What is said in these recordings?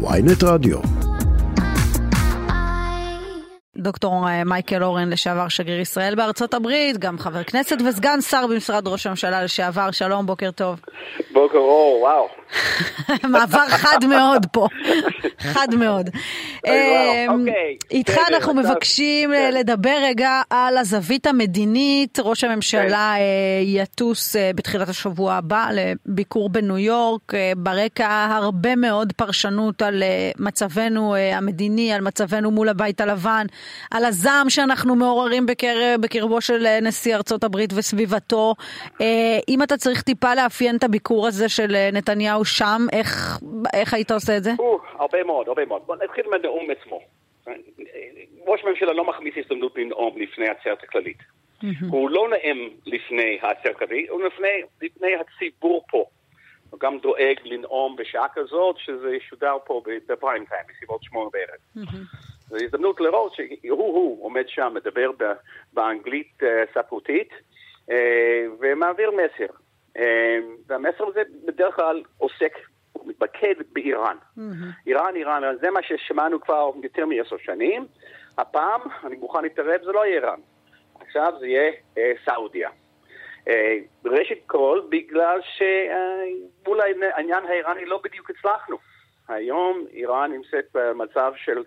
ויינט רדיו. דוקטור מייקל אורן, לשעבר שגריר ישראל בארצות הברית, גם חבר כנסת וסגן שר במשרד ראש הממשלה לשעבר, שלום, בוקר טוב. בוקר אור, וואו. מעבר חד מאוד פה, חד מאוד. אוקיי, איתך אנחנו מבקשים לדבר רגע על הזווית המדינית. ראש הממשלה יטוס בתחילת השבוע הבא לביקור בניו יורק. ברקע הרבה מאוד פרשנות על מצבנו המדיני, על מצבנו מול הבית הלבן, על הזעם שאנחנו מעוררים בקרב, בקרבו של נשיא ארצות הברית וסביבתו. אם אתה צריך טיפה לאפיין את הביקור הזה של נתניהו שם, איך, איך היית עושה את זה? הרבה מאוד, הרבה מאוד. בוא נתחיל מהנאום עצמו. ראש הממשלה לא מכניס הזדמנות לנאום לפני העצרת הכללית. הוא לא נאם לפני העצרת הכללית, הוא לפני, לפני הציבור פה. הוא גם דואג לנאום בשעה כזאת שזה ישודר פה בפריים טיים, בסביבות שמונה בערב. זו הזדמנות לראות שהוא עומד שם, מדבר באנגלית ספרותית ומעביר מסר. והמסר הזה בדרך כלל עוסק, הוא מתמקד באיראן. איראן, איראן, זה מה ששמענו כבר יותר מעשר שנים. הפעם, אני מוכן להתערב, זה לא יהיה איראן. עכשיו זה יהיה סעודיה. ראשית כל, בגלל שמול העניין האיראני לא בדיוק הצלחנו. היום איראן נמצאת במצב של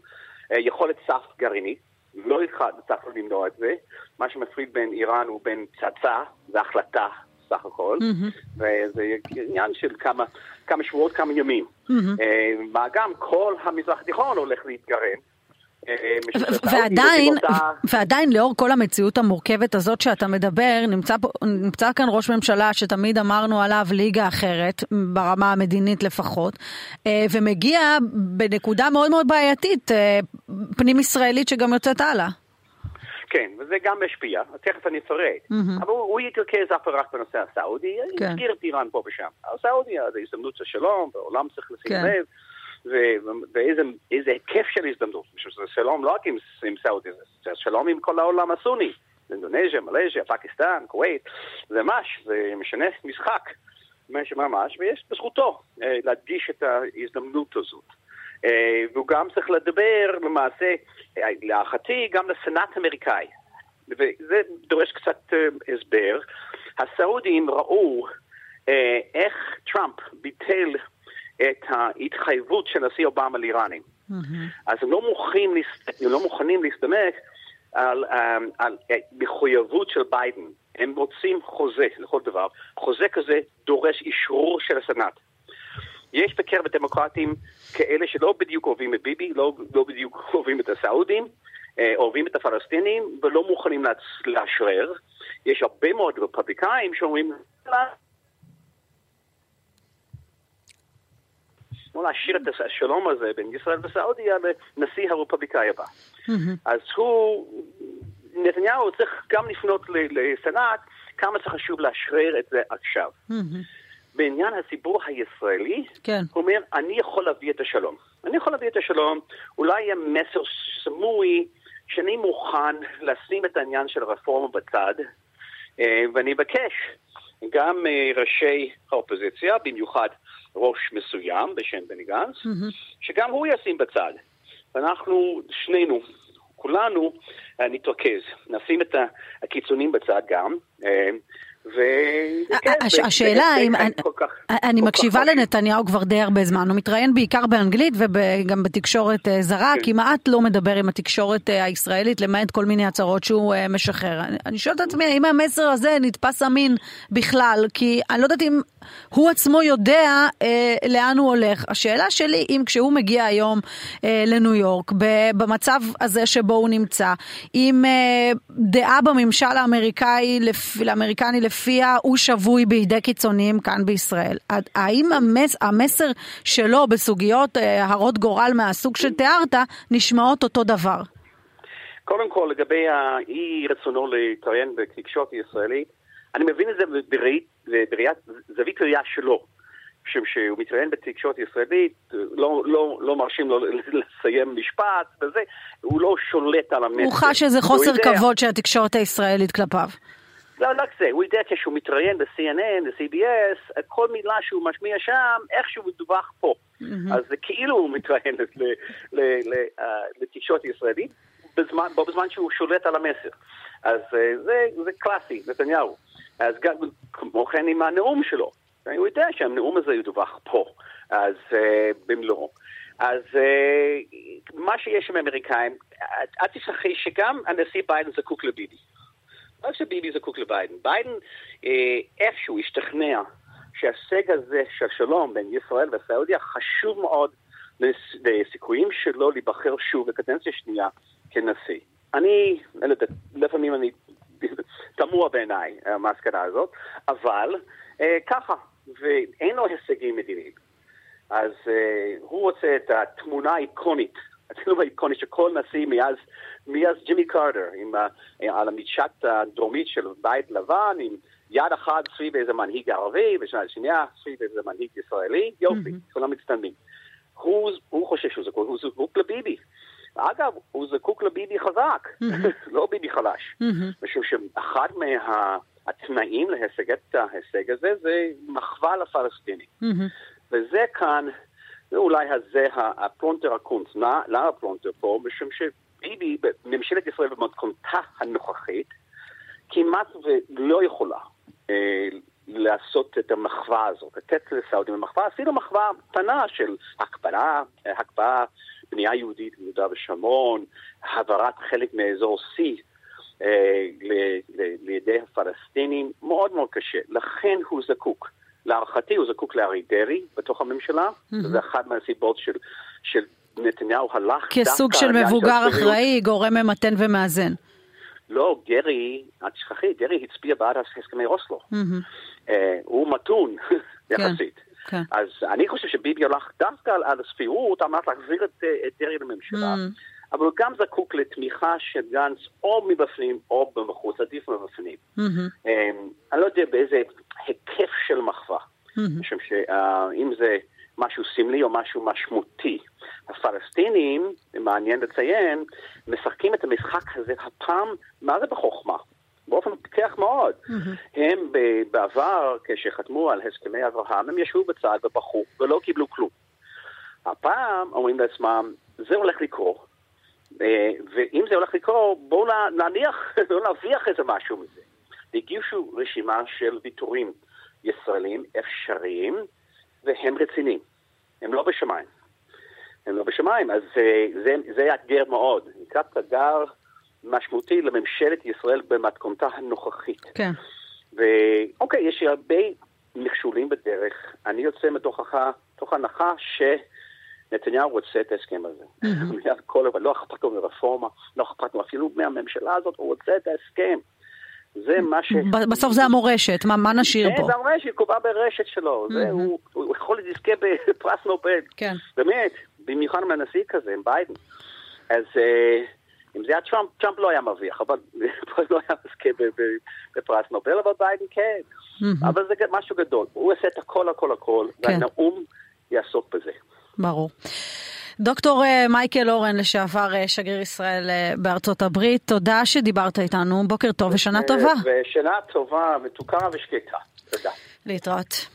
יכולת סף גרעינית. לא הצלחנו למנוע את זה. מה שמפריד בין איראן ובין פצצה, זה החלטה סך הכל, וזה עניין של כמה, כמה שבועות, כמה ימים. מה גם כל המזרח התיכון הולך להתגרם. ועדיין, ועדיין לאור כל המציאות המורכבת הזאת שאתה מדבר, נמצא, נמצא כאן ראש ממשלה שתמיד אמרנו עליו ליגה אחרת, ברמה המדינית לפחות, ומגיע בנקודה מאוד מאוד בעייתית, פנים ישראלית שגם יוצאת הלאה. כן, וזה גם משפיע, תכף אני אפרט. Mm-hmm. אבל הוא יתרכז אף רק בנושא הסעודי, כן. יזכיר את איראן פה ושם. הסעודיה זה הזדמנות של שלום, והעולם צריך לשים כן. לב, ואיזה היקף של הזדמנות. זה שלום לא רק עם, עם סעודיה, זה שלום עם כל העולם הסוני. אינדונזיה, מלזיה, פקיסטן, כווית, זה מש, זה משנה משחק. ממש, ויש בזכותו להדגיש את ההזדמנות הזאת. והוא גם צריך לדבר למעשה, להערכתי, גם לסנאט האמריקאי. וזה דורש קצת הסבר. הסעודים ראו איך טראמפ ביטל את ההתחייבות של נשיא אובמה לאיראנים. Mm-hmm. אז הם לא מוכנים, הם לא מוכנים להסתמך על, על מחויבות של ביידן. הם רוצים חוזה לכל דבר. חוזה כזה דורש אישרור של הסנאט. יש בקרב הדמוקרטים כאלה שלא בדיוק אוהבים את ביבי, לא, לא בדיוק אוהבים את הסעודים, אה, אוהבים את הפלסטינים ולא מוכנים לאשרר. יש הרבה מאוד רפובליקאים שאומרים, לא להשאיר את השלום הזה בין ישראל וסעודיה לנשיא הרפובליקאי הבא. אז הוא, נתניהו צריך גם לפנות לסנאט כמה זה חשוב לאשרר את זה עכשיו. בעניין הציבור הישראלי, כן. הוא אומר, אני יכול להביא את השלום. אני יכול להביא את השלום, אולי יהיה מסר סמוי שאני מוכן לשים את העניין של הרפורמה בצד, ואני אבקש גם ראשי האופוזיציה, במיוחד ראש מסוים בשם בני גנץ, mm-hmm. שגם הוא ישים בצד. ואנחנו, שנינו, כולנו נתרכז, נשים את הקיצונים בצד גם. השאלה אם, אני מקשיבה לנתניהו כבר די הרבה זמן, הוא מתראיין בעיקר באנגלית וגם בתקשורת זרה, כמעט לא מדבר עם התקשורת הישראלית, למעט כל מיני הצהרות שהוא משחרר. אני שואלת את עצמי, האם המסר הזה נתפס אמין בכלל? כי אני לא יודעת אם הוא עצמו יודע לאן הוא הולך. השאלה שלי, אם כשהוא מגיע היום לניו יורק, במצב הזה שבו הוא נמצא, עם דעה בממשל האמריקאי, לאמריקני לפיה הוא שבוי בידי קיצוניים כאן בישראל. האם המס, המסר שלו בסוגיות הרות גורל מהסוג שתיארת נשמעות אותו דבר? קודם כל, לגבי האי רצונו להתראיין בתקשורת הישראלית, אני מבין את זה בראיית זווית ראייה שלו. משום שהוא מתראיין בתקשורת ישראלית, לא, לא, לא מרשים לו לסיים משפט וזה, הוא לא שולט על המסר. הוא חש איזה חוסר כבוד של התקשורת הישראלית כלפיו. לא, לא זה, הוא יודע כשהוא מתראיין ב-CNN, ב-CBS, כל מילה שהוא משמיע שם, איכשהו מדווח פה. Mm-hmm. אז זה כאילו הוא מתראיין לתקשורת ישראלית, בזמן, בזמן שהוא שולט על המסר. אז זה, זה קלאסי, נתניהו. אז גם, כמו כן עם הנאום שלו. הוא יודע שהנאום הזה ידווח פה, אז uh, במלואו. אז מה שיש עם האמריקאים, אל תשכחי שגם הנשיא ביידן זקוק לביבי. רק שביבי זקוק לביידן, ביידן אה, איפשהו השתכנע שההישג הזה של שלום בין ישראל וסעודיה חשוב מאוד לסיכויים שלו להיבחר שוב לקדנציה שנייה כנשיא. אני, לפעמים אני תמוה בעיניי המסקנה הזאת, אבל אה, ככה, ואין לו הישגים מדיניים. אז אה, הוא רוצה את התמונה האיקונית, התמונה האיקונית של כל נשיא מאז, מאז ג'ימי קארטר, עם, uh, על המדשת הדרומית של בית לבן, עם יד אחת סביב איזה מנהיג ערבי, ושנה שנייה סביב איזה מנהיג ישראלי, יופי, mm-hmm. כולם מצטלמים. הוא, הוא חושב שהוא זקוק, הוא זקוק לביבי. אגב, הוא זקוק לביבי חזק, mm-hmm. לא ביבי חלש. Mm-hmm. משום שאחד מהתנאים מה, להשג את ההישג הזה זה מחווה לפלסטינים. Mm-hmm. וזה כאן, זה אולי הזה הפלונטר הקונץ. למה הפלונטר פה? משום שביבי, ממשלת ישראל במתכונתה הנוכחית, כמעט ולא יכולה אה, לעשות את המחווה הזאת, לתת לסעודים מחווה, אפילו מחווה קטנה של הקפאה, הקפאה בנייה יהודית ביהודה ושומרון, העברת חלק מאזור C אה, לידי הפלסטינים, מאוד מאוד קשה. לכן הוא זקוק. להערכתי הוא זקוק לארי דרעי בתוך הממשלה, mm-hmm. זה אחת מהסיבות של, של נתניהו הלך דווקא... כסוג של מבוגר אחראי, גורם ממתן ומאזן. לא, גרי, את תשכחי, גרי הצביע בעד הסכמי אוסלו. Mm-hmm. Uh, הוא מתון יחסית. כן. כן. אז אני חושב שביבי הלך דווקא על, על הספירות על מנת להחזיר את, את דרעי לממשלה. Mm. אבל הוא גם זקוק לתמיכה של גנץ או מבפנים או מבחוץ, עדיף מבפנים. Mm-hmm. אני לא יודע באיזה היקף של מחווה. Mm-hmm. משום שאם זה משהו סמלי או משהו משמעותי, הפלסטינים, מעניין לציין, משחקים את המשחק הזה הפעם, מה זה בחוכמה? באופן פיקח מאוד. Mm-hmm. הם בעבר, כשחתמו על הסכמי אברהם, הם ישבו בצד ובחרו ולא קיבלו כלום. הפעם אומרים לעצמם, זה הולך לקרות. אה, ואם זה הולך לקרות, בואו נניח, בואו נרוויח איזה משהו מזה. הגישו רשימה של ויתורים ישראלים אפשריים, והם רציניים. הם לא בשמיים. הם לא בשמיים, אז אה, זה, זה יאתגר מאוד. נקרא תגר משמעותי לממשלת ישראל במתכונתה הנוכחית. כן. ואוקיי, יש הרבה מכשולים בדרך. אני יוצא מתוך הנחה שנתניהו רוצה את ההסכם הזה. Mm-hmm. לא אכפת לו מרפורמה, לא אכפת לו אפילו מהממשלה הזאת, הוא רוצה את ההסכם. זה מה ש... בסוף זה המורשת, מה, מה נשאיר פה? זה המורשת, קובע ברשת שלו. זה, הוא, הוא יכול לזכה בפרס נובל. כן. באמת, במיוחד עם הנשיא כזה, עם ביידן. אז... Uh, אם זה היה טראמפ, טראמפ לא היה מרוויח, אבל לא היה מזכה בפרס נובל, אבל ביידן כן. אבל זה משהו גדול. הוא עושה את הכל, הכל, הכל, כן. והנאום יעסוק בזה. ברור. דוקטור אה, מייקל אורן, לשעבר אה, שגריר ישראל אה, בארצות הברית, תודה שדיברת איתנו, בוקר טוב ושנה טובה. ושנה טובה, מתוקה ושקטה. תודה. להתראות.